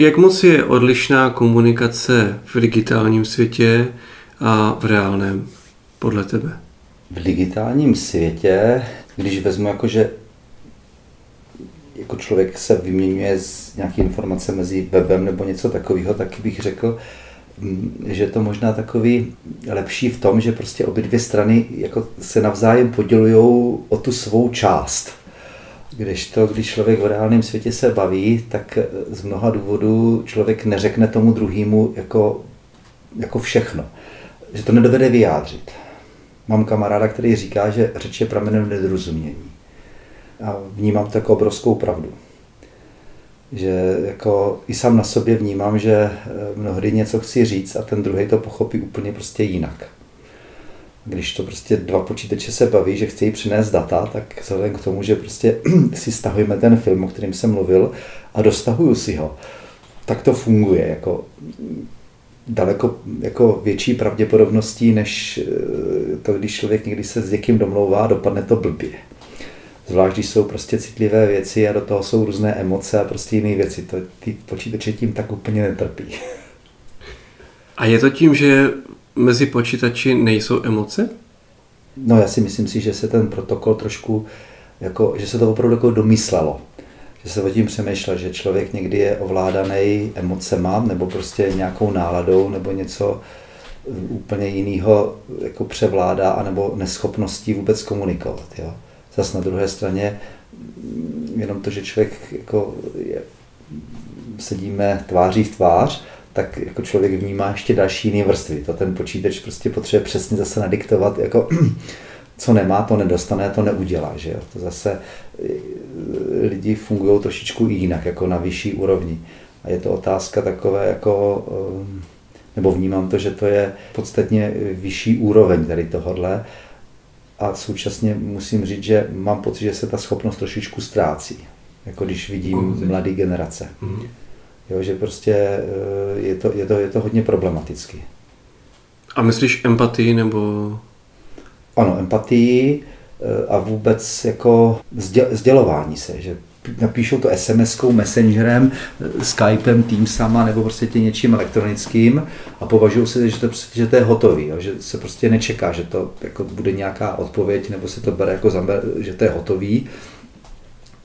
Jak moc je odlišná komunikace v digitálním světě a v reálném, podle tebe? V digitálním světě, když vezmu jako, že jako člověk se vyměňuje z nějaké informace mezi webem nebo něco takového, tak bych řekl, mm, že je to možná takový lepší v tom, že prostě obě dvě strany jako se navzájem podělují o tu svou část. Když to, když člověk v reálném světě se baví, tak z mnoha důvodů člověk neřekne tomu druhému jako, jako všechno. Že to nedovede vyjádřit. Mám kamaráda, který říká, že řeč je pramenem nedorozumění a vnímám to jako obrovskou pravdu. Že jako i sám na sobě vnímám, že eh, mnohdy něco chci říct a ten druhý to pochopí úplně prostě jinak. Když to prostě dva počítače se baví, že chtějí přinést data, tak vzhledem k tomu, že prostě si stahujeme ten film, o kterým jsem mluvil a dostahuju si ho, tak to funguje jako daleko jako větší pravděpodobností, než eh, to, když člověk někdy se s někým domlouvá, dopadne to blbě. Zvlášť, když jsou prostě citlivé věci a do toho jsou různé emoce a prostě jiné věci. To ty počítače tím tak úplně netrpí. A je to tím, že mezi počítači nejsou emoce? No já si myslím si, že se ten protokol trošku, jako, že se to opravdu jako domyslelo. Že se o tím přemýšlel, že člověk někdy je ovládaný emocema nebo prostě nějakou náladou nebo něco úplně jiného jako převládá anebo neschopností vůbec komunikovat. Jo? Zas na druhé straně jenom to, že člověk jako je, sedíme tváří v tvář, tak jako člověk vnímá ještě další jiné vrstvy. To ten počítač prostě potřebuje přesně zase nadiktovat, jako co nemá, to nedostane, to neudělá. Že jo? To zase e, lidi fungují trošičku jinak, jako na vyšší úrovni. A je to otázka takové jako, e, nebo vnímám to, že to je podstatně vyšší úroveň tady tohodle a současně musím říct, že mám pocit, že se ta schopnost trošičku ztrácí, jako když vidím mladé generace. Mm-hmm. Jo, že prostě eh, je to, je, to, je to hodně problematický. A myslíš empatii nebo? Ano, empatii eh, a vůbec jako sdělování se, že napíšou to SMS-kou, Messengerem, Skypem, Teamsama nebo prostě tě něčím elektronickým a považují se, že to, prostě, že to je hotový, jo, že se prostě nečeká, že to jako bude nějaká odpověď nebo se to bere jako že to je hotový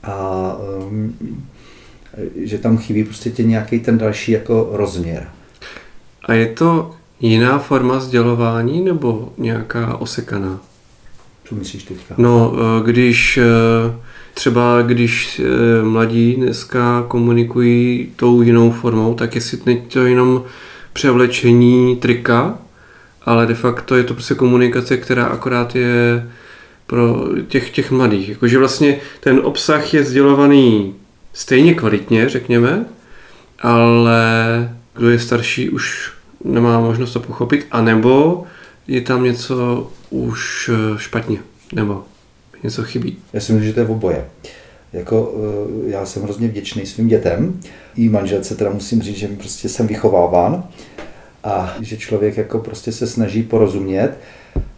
a um, že tam chybí prostě tě nějaký ten další jako rozměr. A je to jiná forma sdělování nebo nějaká osekaná? Co myslíš teďka? No, eh, když eh, třeba když eh, mladí dneska komunikují tou jinou formou, tak jestli není to jenom převlečení trika, ale de facto je to prostě komunikace, která akorát je pro těch, těch mladých. Jakože vlastně ten obsah je sdělovaný stejně kvalitně, řekněme, ale kdo je starší, už nemá možnost to pochopit, anebo je tam něco už eh, špatně, nebo něco chybí. Já si myslím, že to je oboje. Jako, eh, já jsem hrozně vděčný svým dětem. I manželce teda musím říct, že prostě jsem vychováván a že člověk jako prostě se snaží porozumět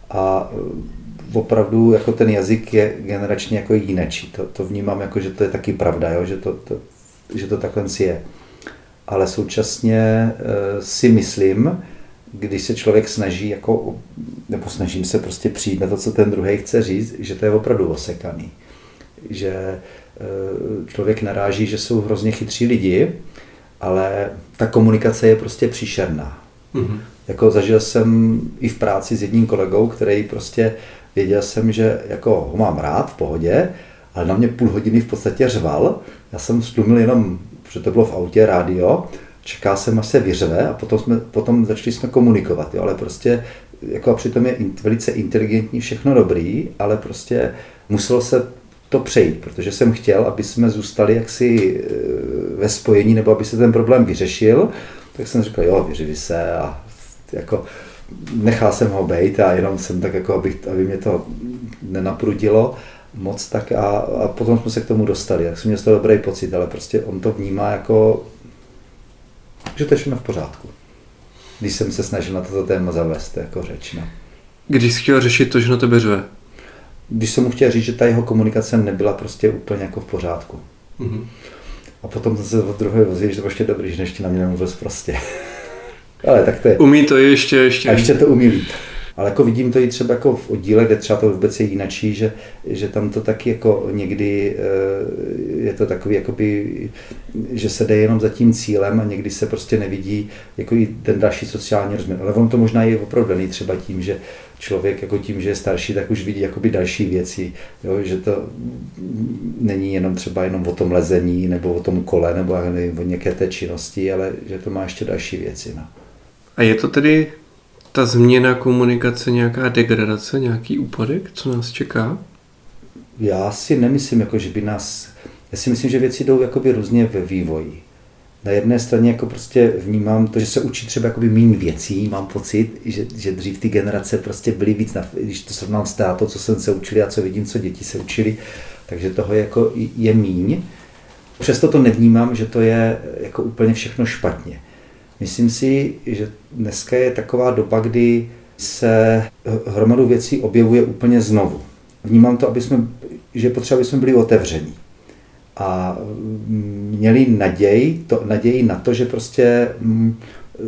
a eh, opravdu jako ten jazyk je generačně jako jinečí. To, to vnímám jako, že to je taky pravda, jo? Že, to, to, že to takhle je. Ale současně e, si myslím, když se člověk snaží, jako, nebo snažím se prostě přijít na to, co ten druhý chce říct, že to je opravdu osekaný. Že e, člověk naráží, že jsou hrozně chytří lidi, ale ta komunikace je prostě příšerná. Mm-hmm. Jako zažil jsem i v práci s jedním kolegou, který prostě věděl jsem, že jako ho mám rád v pohodě, ale na mě půl hodiny v podstatě řval. Já jsem stlumil jenom, protože to bylo v autě, rádio, čeká jsem, až se vyřve a potom, jsme, potom začali jsme komunikovat, jo, ale prostě jako a přitom je velice inteligentní, všechno dobrý, ale prostě muselo se to přejít, protože jsem chtěl, aby jsme zůstali jaksi e, ve spojení, nebo aby se ten problém vyřešil, tak jsem řekl, jo, vyřivi se a jako nechal jsem ho být a jenom jsem tak jako, aby, aby mě to nenaprudilo moc tak a, a potom jsme se k tomu dostali, tak jsem měl z toho dobrý pocit, ale prostě on to vnímá jako že to je všechno v pořádku. Když jsem se snažil na toto téma zavést jako řeč. No. Když jsi chtěl řešit to, že na tebe řve? Když jsem mu chtěl říct, že ta jeho komunikace nebyla prostě úplně jako v pořádku. Mm-hmm. A potom se od druhé vozí, že to ještě dobrý, že ještě na mě nemluvil prostě. Ale tak to je. Umí to ještě, ještě. A ještě to umí líp. Ale jako vidím to i třeba jako v oddíle, kde třeba to vůbec je jinačí, že, že tam to taky jako někdy eh, je to takový, jakoby, že se jde jenom za tím cílem a někdy se prostě nevidí jako i ten další sociální rozměr. Ale on to možná je opravdu daný třeba tím, že člověk jako tím, že je starší, tak už vidí jakoby další věci, jo, že to není jenom třeba jenom o tom lezení nebo o tom kole nebo nevím, o nějaké té činnosti, ale že to má ještě další věci. No. A je to tedy ta změna komunikace nějaká degradace, nějaký úpadek, co nás čeká? Já si nemyslím, jako, že by nás... Já si myslím, že věci jdou jakoby různě ve vývoji. Na jedné straně jako prostě vnímám to, že se učí třeba jakoby méně věcí, mám pocit, že, že dřív ty generace prostě byly víc, na, když to srovnám s to, co jsem se učili a co vidím, co děti se učili, takže toho jako je míň. Přesto to nevnímám, že to je jako úplně všechno špatně. Myslím si, že dneska je taková doba, kdy se hromadu věcí objevuje úplně znovu. Vnímám to, aby jsme, že potřeba, aby jsme byli otevření. A měli naději, to, naději na to, že prostě mm,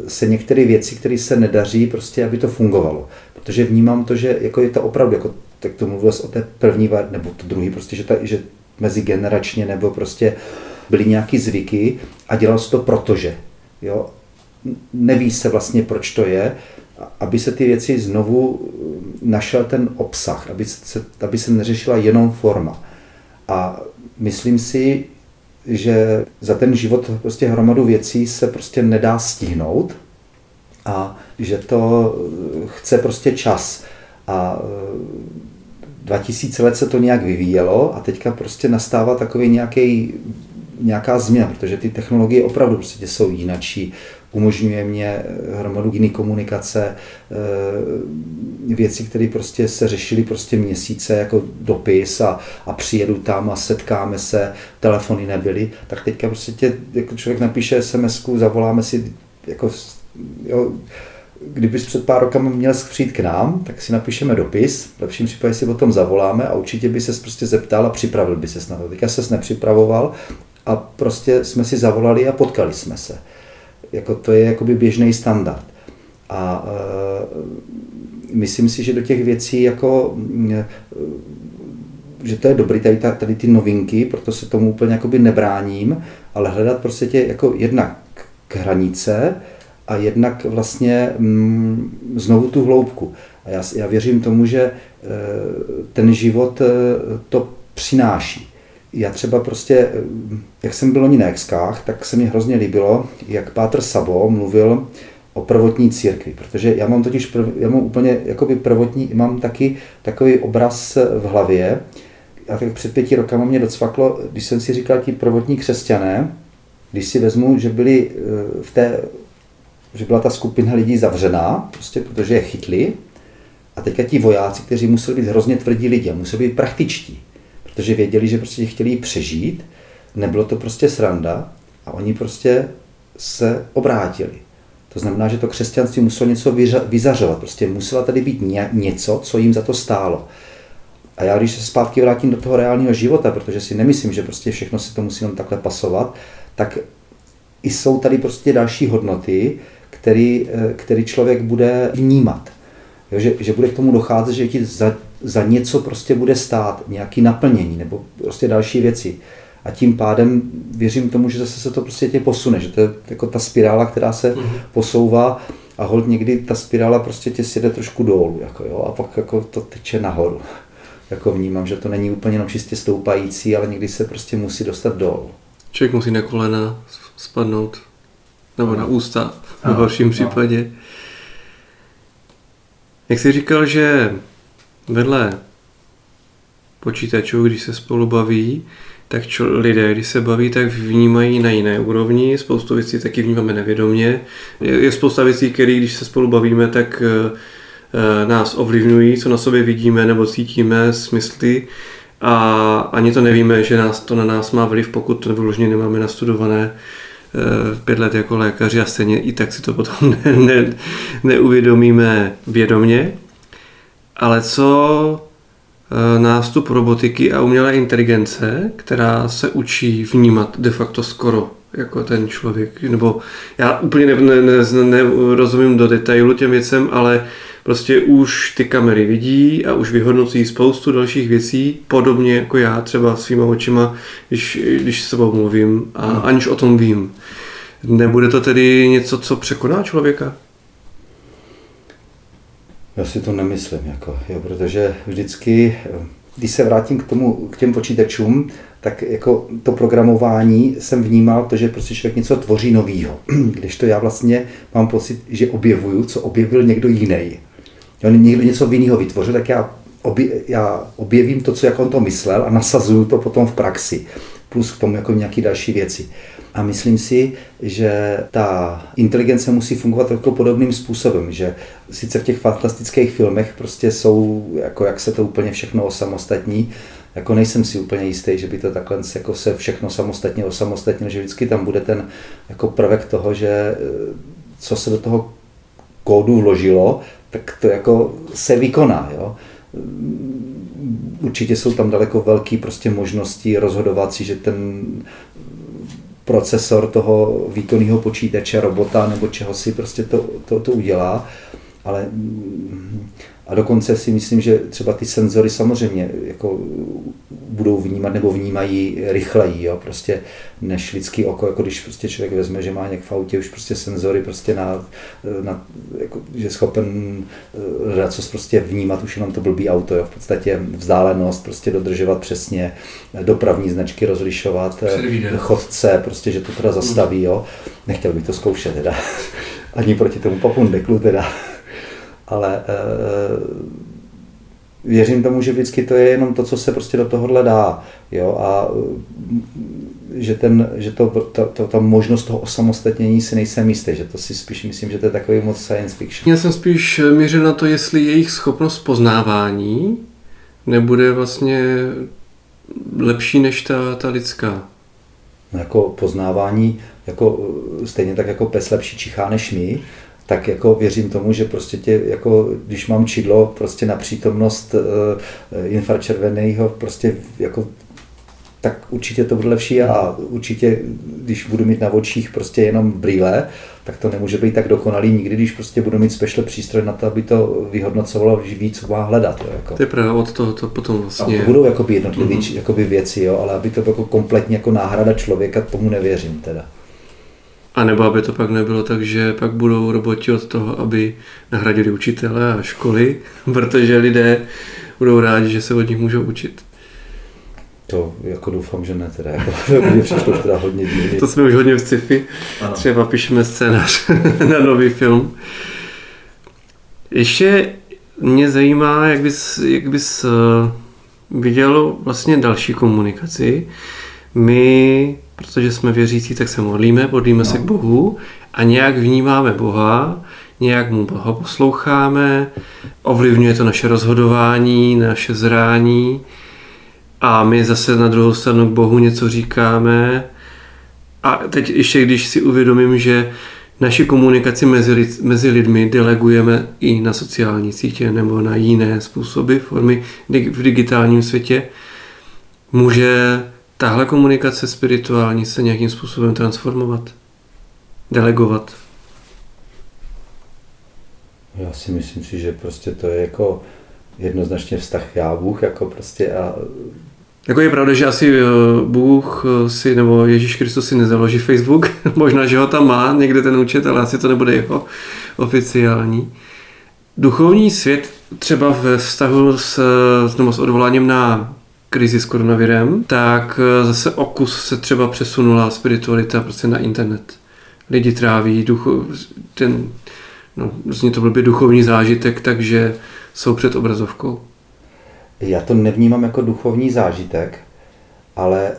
se některé věci, které se nedaří, prostě aby to fungovalo. Protože vnímám to, že jako je to opravdu, jako, tak to mluvil o té první, nebo to druhý, prostě, že, ta, že mezigeneračně nebo prostě byly nějaký zvyky a dělal se to protože. Jo? Neví se vlastně, proč to je, aby se ty věci znovu našel ten obsah, aby se, aby se neřešila jenom forma. A myslím si, že za ten život prostě hromadu věcí se prostě nedá stihnout a že to chce prostě čas. A 2000 let se to nějak vyvíjelo a teďka prostě nastává takový nějaký nějaká změna, protože ty technologie opravdu prostě jsou jinačí umožňuje mě eh, hromadu jiný komunikace, eh, věci, které prostě se řešily prostě měsíce jako dopis a, a přijedu tam a setkáme se, telefony nebyly, tak teďka prostě tě, jako člověk napíše sms zavoláme si, jako, jo, kdybys před pár rokama měl přijít k nám, tak si napíšeme dopis, v lepším případě si o tom zavoláme a určitě by se prostě zeptal a připravil by se na to. Teďka se nepřipravoval a prostě jsme si zavolali a potkali jsme se. Jako to je jakoby běžný standard. A e, myslím si, že do těch věcí jako e, že to je dobrý, tady, tady ty novinky, proto se tomu úplně jakoby nebráním, ale hledat prostě tě jako jednak k hranice a jednak vlastně mm, znovu tu hloubku. A já, já věřím tomu, že e, ten život e, to přináší já třeba prostě, jak jsem byl loni na Exkách, tak se mi hrozně líbilo, jak Pátr Sabo mluvil o prvotní církvi, protože já mám totiž, prv, já mám úplně jakoby prvotní, mám taky takový obraz v hlavě, a tak před pěti rokama mě docvaklo, když jsem si říkal, ti prvotní křesťané, když si vezmu, že byli eh, v té, že byla ta skupina lidí zavřená, prostě protože je chytli, a teďka ti vojáci, kteří museli být hrozně tvrdí lidi, museli být praktičtí, protože věděli, že prostě chtěli přežít, nebylo to prostě sranda a oni prostě se obrátili. To znamená, že to křesťanství muselo něco vyzařovat, prostě musela tady být něco, co jim za to stálo. A já když se zpátky vrátím do toho reálného života, protože si nemyslím, že prostě všechno se to musí jenom takhle pasovat, tak i jsou tady prostě další hodnoty, který, eh, který člověk bude vnímat. Jo, že, že bude k tomu docházet, že ti za, za něco prostě bude stát, nějaký naplnění nebo prostě další věci. A tím pádem věřím tomu, že zase se to prostě tě posune, že to je jako ta spirála, která se mm-hmm. posouvá a hold někdy ta spirála prostě tě sjede trošku dolů, jako jo, a pak jako to teče nahoru. Jako vnímám, že to není úplně jenom čistě stoupající, ale někdy se prostě musí dostat dolů. Člověk musí na kolena spadnout, nebo na ústa v horším případě. Jak jsi říkal, že vedle počítačů, když se spolu baví, tak čo, lidé, když se baví, tak vnímají na jiné úrovni. Spoustu věcí taky vnímáme nevědomě. Je, je spousta věcí, které, když se spolu bavíme, tak e, nás ovlivňují, co na sobě vidíme nebo cítíme, smysly a ani to nevíme, že nás to na nás má vliv, pokud to vyloženě nemáme nastudované e, pět let jako lékaři a stejně i tak si to potom ne, ne, neuvědomíme vědomě. Ale co eh, nástup robotiky a umělé inteligence, která se učí vnímat de facto skoro jako ten člověk. Nebo já úplně nerozumím ne, ne, ne, do detailu těm věcem, ale prostě už ty kamery vidí a už vyhodnocují spoustu dalších věcí, podobně jako já třeba svýma očima, když, když s sebou mluvím a hmm. aniž o tom vím. Nebude to tedy něco, co překoná člověka? Já si to nemyslím, jako, jo, protože vždycky, když se vrátím k, tomu, k těm počítačům, tak jako to programování jsem vnímal to, že prostě člověk něco tvoří novýho. Když to já vlastně mám pocit, že objevuju, co objevil někdo jiný. Někdo něco jiného vytvořil, tak já, obje, já objevím to, co jak on to myslel a nasazuju to potom v praxi. Plus k tomu jako nějaké další věci. A myslím si, že ta inteligence musí fungovat jako podobným způsobem, že sice v těch fantastických filmech prostě jsou, jako jak se to úplně všechno osamostatní, jako nejsem si úplně jistý, že by to takhle jako se všechno samostatně osamostatnilo, že vždycky tam bude ten jako prvek toho, že eh, co se do toho kódu vložilo, tak to jako se vykoná. Jo? Určitě jsou tam daleko velké prostě možnosti rozhodovací, že ten procesor toho výkonného počítače, robota nebo čeho si prostě to, to, to udělá, ale a dokonce si myslím, že třeba ty senzory samozřejmě jako budou vnímat nebo vnímají rychleji, jo, prostě než lidský oko, jako když prostě člověk vezme, že má nějak v autě už prostě senzory prostě na, na jako, že je schopen eh, co prostě vnímat už jenom to blbý auto, jo, v podstatě vzdálenost prostě dodržovat přesně, dopravní značky rozlišovat, eh, chodce, prostě, že to teda zastaví, jo. Nechtěl bych to zkoušet teda, ani proti tomu papundeklu teda ale e, věřím tomu, že vždycky to je jenom to, co se prostě do tohohle dá. Jo? A eh, že, ten, že to, to, to, ta možnost toho osamostatnění si nejsem jistý, že to si spíš myslím, že to je takový moc science fiction. Já jsem spíš mířil na to, jestli jejich schopnost poznávání nebude vlastně lepší než ta, ta lidská. No jako poznávání, jako, stejně tak jako pes lepší čichá než my, tak jako věřím tomu, že prostě tě, jako když mám čidlo prostě na přítomnost uh, infračerveného prostě jako tak určitě to bude lepší a určitě, když budu mít na očích prostě jenom brýle, tak to nemůže být tak dokonalý nikdy, když prostě budu mít special přístroj na to, aby to vyhodnocovalo, že ví, co má hledat. Jo, jako. To je pravda, od toho to potom vlastně... A to budou jakoby jednotlivé mm-hmm. jakoby věci, jo, ale aby to jako kompletně jako náhrada člověka, tomu nevěřím teda. A nebo aby to pak nebylo tak, že pak budou roboti od toho, aby nahradili učitele a školy, protože lidé budou rádi, že se od nich můžou učit. To jako doufám, že ne teda. Jako, to by přišlo teda hodně divný. To jsme už hodně v sci-fi. Ano. Třeba píšeme scénář na nový film. Ještě mě zajímá, jak bys, jak bys eh, viděl vlastně další komunikaci. My protože jsme věřící, tak se modlíme, modlíme no. se k Bohu a nějak vnímáme Boha, nějak mu Boha posloucháme, ovlivňuje to naše rozhodování, naše zrání a my zase na druhou stranu k Bohu něco říkáme. A teď ještě, když si uvědomím, že naši komunikaci mezi, lid, mezi lidmi delegujeme i na sociální sítě nebo na jiné způsoby, formy v digitálním světě, může tahle komunikace spirituální se nějakým způsobem transformovat, delegovat? Já si myslím si, že prostě to je jako jednoznačně vztah já Bůh, jako prostě a jako je pravda, že asi eh, Bůh eh, si, nebo Ježíš Kristus si nezaloží Facebook, možná, že ho tam má někde ten účet, ale asi to nebude jeho oficiální. Duchovní svět třeba ve vztahu s, nebo s odvoláním na krizi s koronavirem, tak eh, zase okus se třeba přesunula spiritualita prostě na internet. Lidi tráví ducho, ten, no, vlastně to byl by duchovní zážitek, takže jsou před obrazovkou. Já to nevnímám jako duchovní zážitek, ale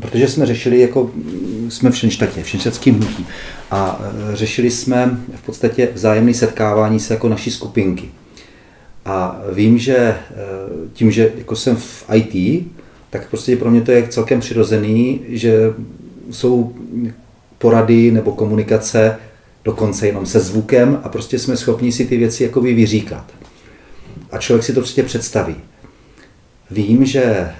protože jsme řešili, jako jsme v Šenštatě, v šenštatském hnutí a eh, řešili jsme v podstatě vzájemné setkávání se jako naší skupinky. A vím, že eh, tím, že jako jsem v IT, tak prostě pro mě to je celkem přirozený, že jsou porady nebo komunikace dokonce jenom se zvukem a prostě jsme schopni si ty věci jako vyříkat. A člověk si to prostě představí. vím, že eh,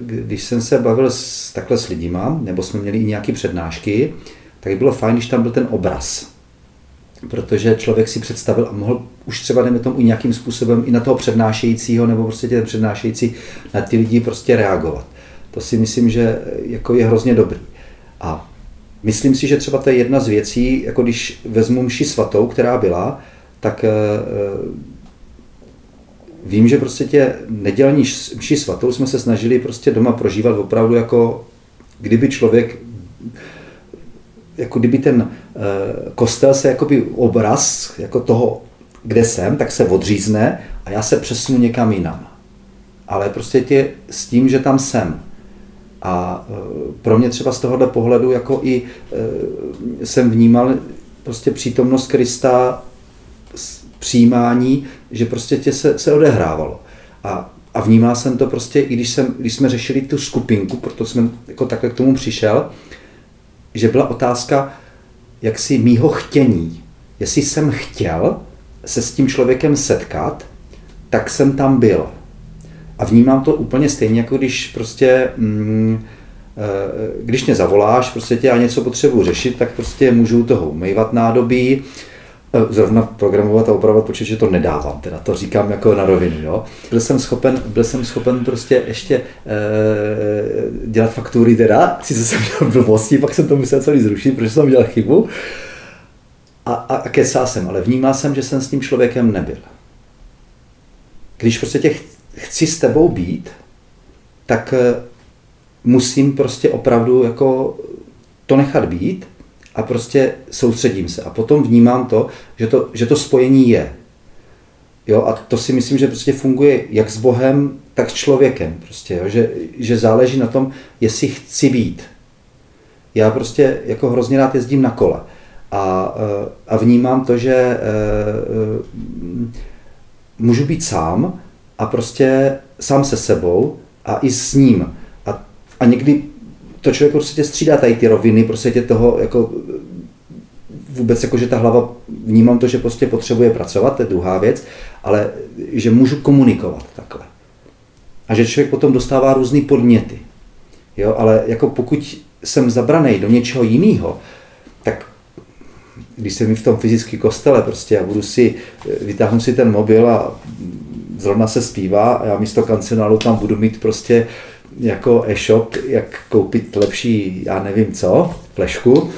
když jsem se bavil s, takhle s lidima, nebo jsme měli i nějaké přednášky, tak bylo fajn, když tam byl ten obraz. Protože člověk si představil a mohl už třeba, dejme tomu, i nějakým způsobem i na toho přednášejícího, nebo prostě ten přednášející na ty lidi prostě reagovat. To si myslím, že jako je hrozně dobrý. A myslím si, že třeba to je jedna z věcí, jako když vezmu mši svatou, která byla, tak eh, vím, že prostě tě nedělní mši svatou jsme se snažili prostě doma prožívat opravdu jako kdyby člověk jako kdyby ten uh, kostel se jakoby obraz jako toho, kde jsem, tak se odřízne a já se přesunu někam jinam. Ale prostě tě s tím, že tam jsem. A uh, pro mě třeba z tohohle pohledu jako i uh, jsem vnímal prostě přítomnost Krista přijímání, že prostě tě se, se odehrávalo. A, a vnímal jsem to prostě, i když, jsem, když jsme řešili tu skupinku, proto jsem jako takhle k tomu přišel, že byla otázka jaksi mýho chtění. Jestli jsem chtěl se s tím člověkem setkat, tak jsem tam byl. A vnímám to úplně stejně, jako když prostě, mm, eh, když mě zavoláš, prostě tě já něco potřebuji řešit, tak prostě můžu toho umývat nádobí, zrovna programovat a opravovat počítače to nedávám, teda to říkám jako na rovinu. Jo. Byl, jsem schopen, byl jsem schopen prostě ještě e, dělat faktury teda, sice jsem dělal blbosti, pak jsem to musel celý zrušit, protože jsem dělal chybu. A, a, a kesal jsem, ale vnímal jsem, že jsem s tím člověkem nebyl. Když prostě tě chci s tebou být, tak eh, musím prostě opravdu jako to nechat být a prostě soustředím se. A potom vnímám to, že to, že to spojení je. Jo, a to si myslím, že prostě funguje jak s Bohem, tak s člověkem. Prostě, jo, že, že záleží na tom, jestli chci být. Já prostě jako hrozně rád jezdím na kole a, eh, a vnímám to, že e, můžu být sám a prostě sám se sebou a i s ním. A, a někdy to člověk prostě střídá tady ty roviny, prostě tě toho jako vůbec jako, že ta hlava, vnímám to, že prostě potřebuje pracovat, to je druhá věc, ale že můžu komunikovat takhle. A že člověk potom dostává různé podněty. Jo, ale jako pokud jsem zabraný do něčeho jiného, tak když jsem v tom fyzickém kostele prostě a budu si, vytáhnu si ten mobil a zrovna se zpívá a já místo kancionálu tam budu mít prostě jako e-shop, jak koupit lepší, já nevím co, flešku,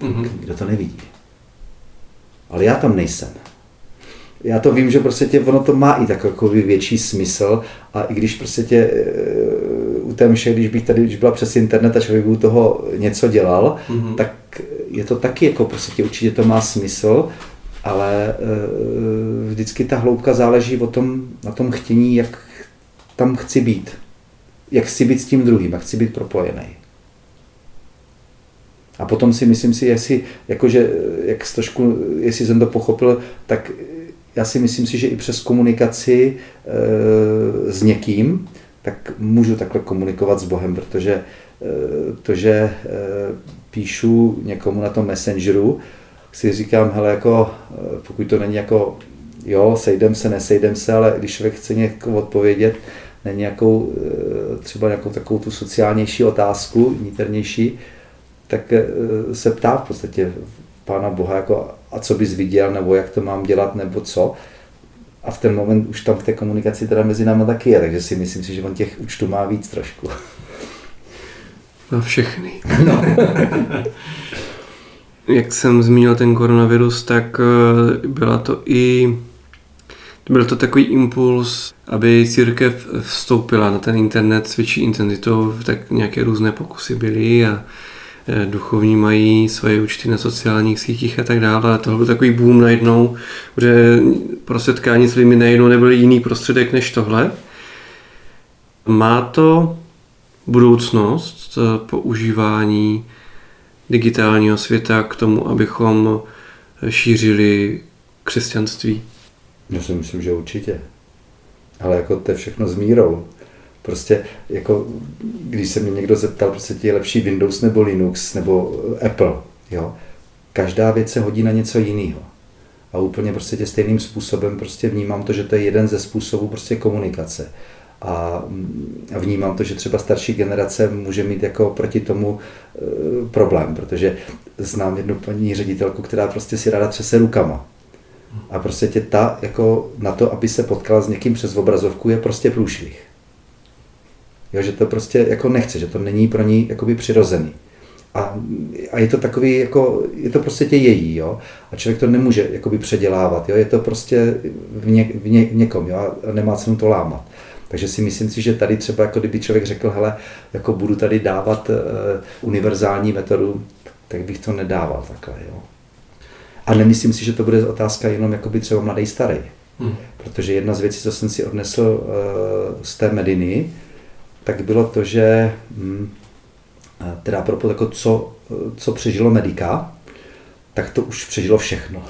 mm-hmm. kdo to nevidí. Ale já tam nejsem. Já to vím, že prostě tě, ono to má i takový větší smysl a i když prostě tě e, u té mše, když bych tady, když byla přes internet a člověk by u toho něco dělal, mm-hmm. tak je to taky jako prostě tě určitě to má smysl, ale e, vždycky ta hloubka záleží o tom, na tom chtění, jak tam chci být jak chci být s tím druhým, jak chci být propojený. A potom si myslím si, jestli, jakože, jak trošku, jestli jsem to pochopil, tak já si myslím si, že i přes komunikaci e, s někým, tak můžu takhle komunikovat s Bohem, protože e, to, že e, píšu někomu na tom messengeru, si říkám, hele, jako, pokud to není jako, jo, sejdem se, nesejdem se, ale když člověk chce někoho odpovědět, na nějakou, eh, třeba nějakou takovou tu sociálnější otázku, niternější, tak eh, se ptá v podstatě Pána Boha, jako, a co bys viděl, nebo jak to mám dělat, nebo co. A v ten moment už tam v té komunikaci teda mezi námi taky je, takže si myslím si, že on těch účtů má víc trošku. Na všechny. No. Jak jsem zmínil ten koronavirus, tak eh, byla to i byl to takový impuls, aby církev vstoupila na ten internet s větší intenzitou, tak nějaké různé pokusy byly a e, duchovní mají svoje účty na sociálních sítích a tak dále. A tohle byl takový boom najednou, že pro setkání s lidmi najednou nebyl jiný prostředek než tohle. Má to budoucnost e, používání digitálního světa k tomu, abychom šířili křesťanství? Já si myslím, že určitě. Ale jako to je všechno s mírou. Prostě jako, když se mě někdo zeptal, prostě je lepší Windows nebo Linux nebo Apple, jo. Každá věc se hodí na něco jiného. A úplně prostě tě stejným způsobem prostě vnímám to, že to je jeden ze způsobů prostě komunikace. A a vnímám to, že třeba starší generace může mít jako proti tomu e, problém, protože znám jednu paní ředitelku, která prostě si ráda třese rukama. A prostě tě ta, jako na to, aby se potkala s někým přes obrazovku, je prostě průšvih. Jo, že to prostě jako nechce, že to není pro ní jakoby přirozený. A, a je to takový, jako, je to prostě tě její, jo. A člověk to nemůže jakoby předělávat, jo. Je to prostě v, ně, v, ně, v někom, jo. A nemá cenu to lámat. Takže si myslím si, že tady třeba, jako kdyby člověk řekl, hele, jako budu tady dávat uh, univerzální metodu, tak bych to nedával takhle, jo. A nemyslím si, že to bude otázka jenom jakoby třeba mladý starý. Hmm. Protože jedna z věcí, co jsem si odnesl uh, z té Mediny, tak bylo to, že hm, teda propos, jako co, co přežilo Medika, tak to už přežilo všechno.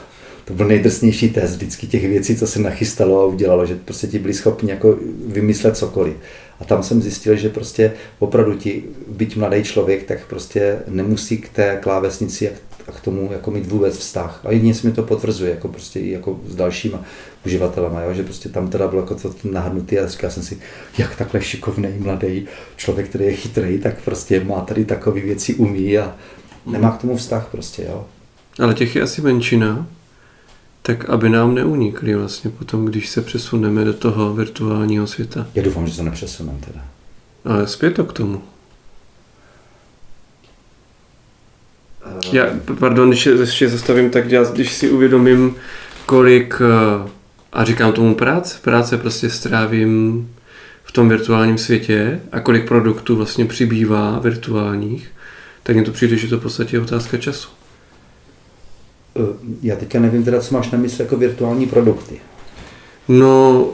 To byl nejdrsnější test vždycky těch věcí, co se nachystalo a udělalo, že prostě ti byli schopni jako vymyslet cokoliv. A tam jsem zjistil, že prostě opravdu ti, byť mladý člověk, tak prostě nemusí k té klávesnici a k tomu jako mít vůbec vztah. A jedině se mi to potvrzuje, jako prostě i jako s dalšíma uživatelema, jo? že prostě tam teda bylo jako to nahrnutý a říkal jsem si, jak takhle šikovný mladý člověk, který je chytrý, tak prostě má tady takové věci umí a nemá k tomu vztah prostě, jo. Ale těch je asi menšina, tak aby nám neunikli vlastně potom, když se přesuneme do toho virtuálního světa. Já doufám, že se nepřesuneme teda. Ale zpět to k tomu. Já, pardon, když ještě zastavím, tak já, když si uvědomím, kolik, eh, a říkám tomu práce, práce prostě strávím v tom virtuálním světě a kolik produktů vlastně přibývá virtuálních, tak mně to přijde, že to v podstatě je otázka času. Eh, já teďka nevím teda, co máš na mysli jako virtuální produkty. No,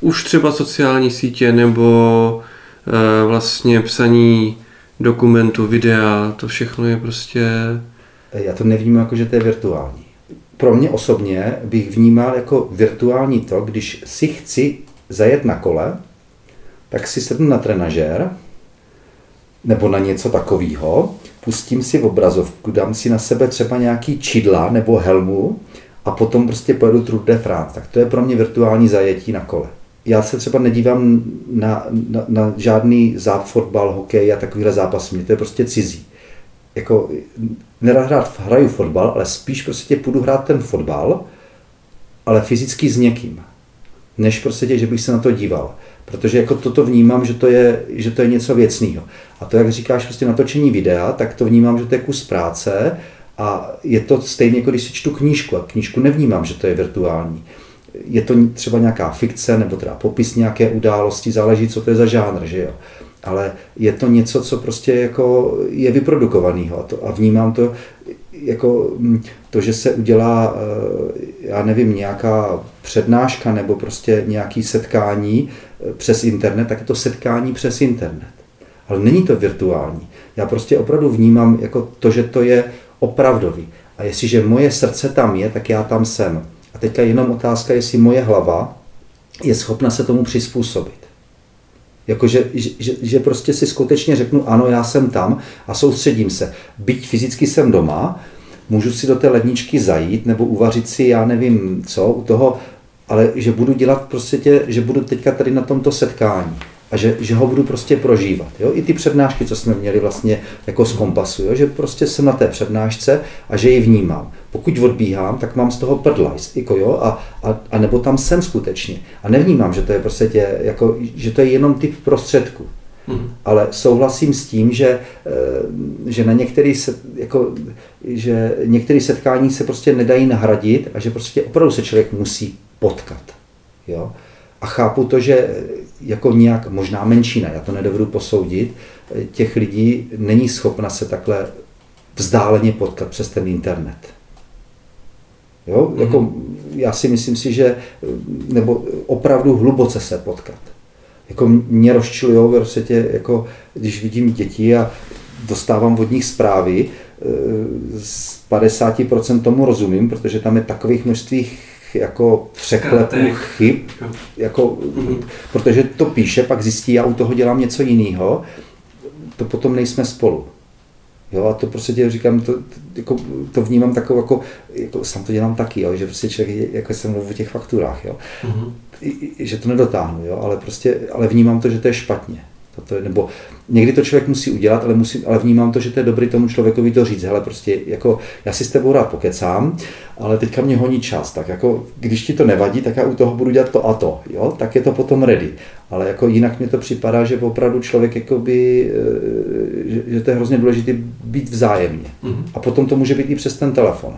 už třeba sociální sítě nebo e, vlastně psaní dokumentu, videa, to všechno je prostě... Já to nevnímám jako, že to je virtuální. Pro mě osobně bych vnímal jako virtuální to, když si chci zajet na kole, tak si sednu na trenažér nebo na něco takového, pustím si v obrazovku, dám si na sebe třeba nějaký čidla nebo helmu a potom prostě pojedu Tour de France. Tak to je pro mě virtuální zajetí na kole já se třeba nedívám na, na, na žádný záp, fotbal, hokej a takovýhle zápas. Mě to je prostě cizí. Jako, nerad hrát, hraju fotbal, ale spíš prostě půjdu hrát ten fotbal, ale fyzicky s někým, než prostě, že bych se na to díval. Protože jako toto vnímám, že to je, že to je něco věcného. A to, jak říkáš, prostě natočení videa, tak to vnímám, že to je kus práce a je to stejně, jako když si čtu knížku. A knížku nevnímám, že to je virtuální je to třeba nějaká fikce nebo teda popis nějaké události, záleží, co to je za žánr, že jo. Ale je to něco, co prostě jako je vyprodukovaného a, to, a vnímám to jako hm, to, že se udělá, eh, já nevím, nějaká přednáška nebo prostě nějaký setkání eh, přes internet, tak je to setkání přes internet. Ale není to virtuální. Já prostě opravdu vnímám jako to, že to je opravdový. A jestliže moje srdce tam je, tak já tam jsem. A teďka jenom otázka, jestli moje hlava je schopna se tomu přizpůsobit. Jakože, že, že prostě si skutečně řeknu, ano, já jsem tam a soustředím se. Byť fyzicky jsem doma, můžu si do té ledničky zajít nebo uvařit si, já nevím co, u toho, ale že budu dělat prostě, tě, že budu teďka tady na tomto setkání a že, že ho budu prostě prožívat. Jo? I ty přednášky, co jsme měli vlastně jako z kompasu, jo? že prostě jsem na té přednášce a že ji vnímám. Pokud odbíhám, tak mám z toho prdlajs, jako jo, a, a, a, nebo tam jsem skutečně. A nevnímám, že to je prostě tě, jako, že to je jenom typ prostředku. Hmm. Ale souhlasím s tím, že, eh, že na některý, se, jako, že některé setkání se prostě nedají nahradit a že prostě opravdu se člověk musí potkat. Jo? A chápu to, že jako nějak, možná menšina, já to nedovedu posoudit, těch lidí není schopna se takhle vzdáleně potkat přes ten internet. Jo? Mm-hmm. Jako, já si myslím si, že nebo opravdu hluboce se potkat. Jako mě rozčilují v světě, jako když vidím děti a dostávám od nich zprávy, eh, z 50% tomu rozumím, protože tam je takových množství jako překlepů, chyb, jako, mm-hmm. protože to píše, pak zjistí, já u toho dělám něco jiného, to potom nejsme spolu. Jo, a to prostě tě říkám, to, jako, to vnímám takovou, jako, jako, sám to dělám taky, jo, že prostě člověk, jako jsem v těch fakturách, jo, mm-hmm. Že to nedotáhnu, jo, ale prostě, ale vnímám to, že to je špatně. To je, nebo někdy to člověk musí udělat, ale, musí, ale vnímám to, že to je dobrý tomu člověkovi to říct. Hele, prostě jako, já si s tebou rád pokecám, ale teďka mě honí čas, tak jako, když ti to nevadí, tak já u toho budu dělat to a to, jo? tak je to potom ready. Ale jako jinak mi to připadá, že opravdu člověk jakoby, eh, že, že to je hrozně důležité být vzájemně. Mm-hmm. A potom to může být i přes ten telefon.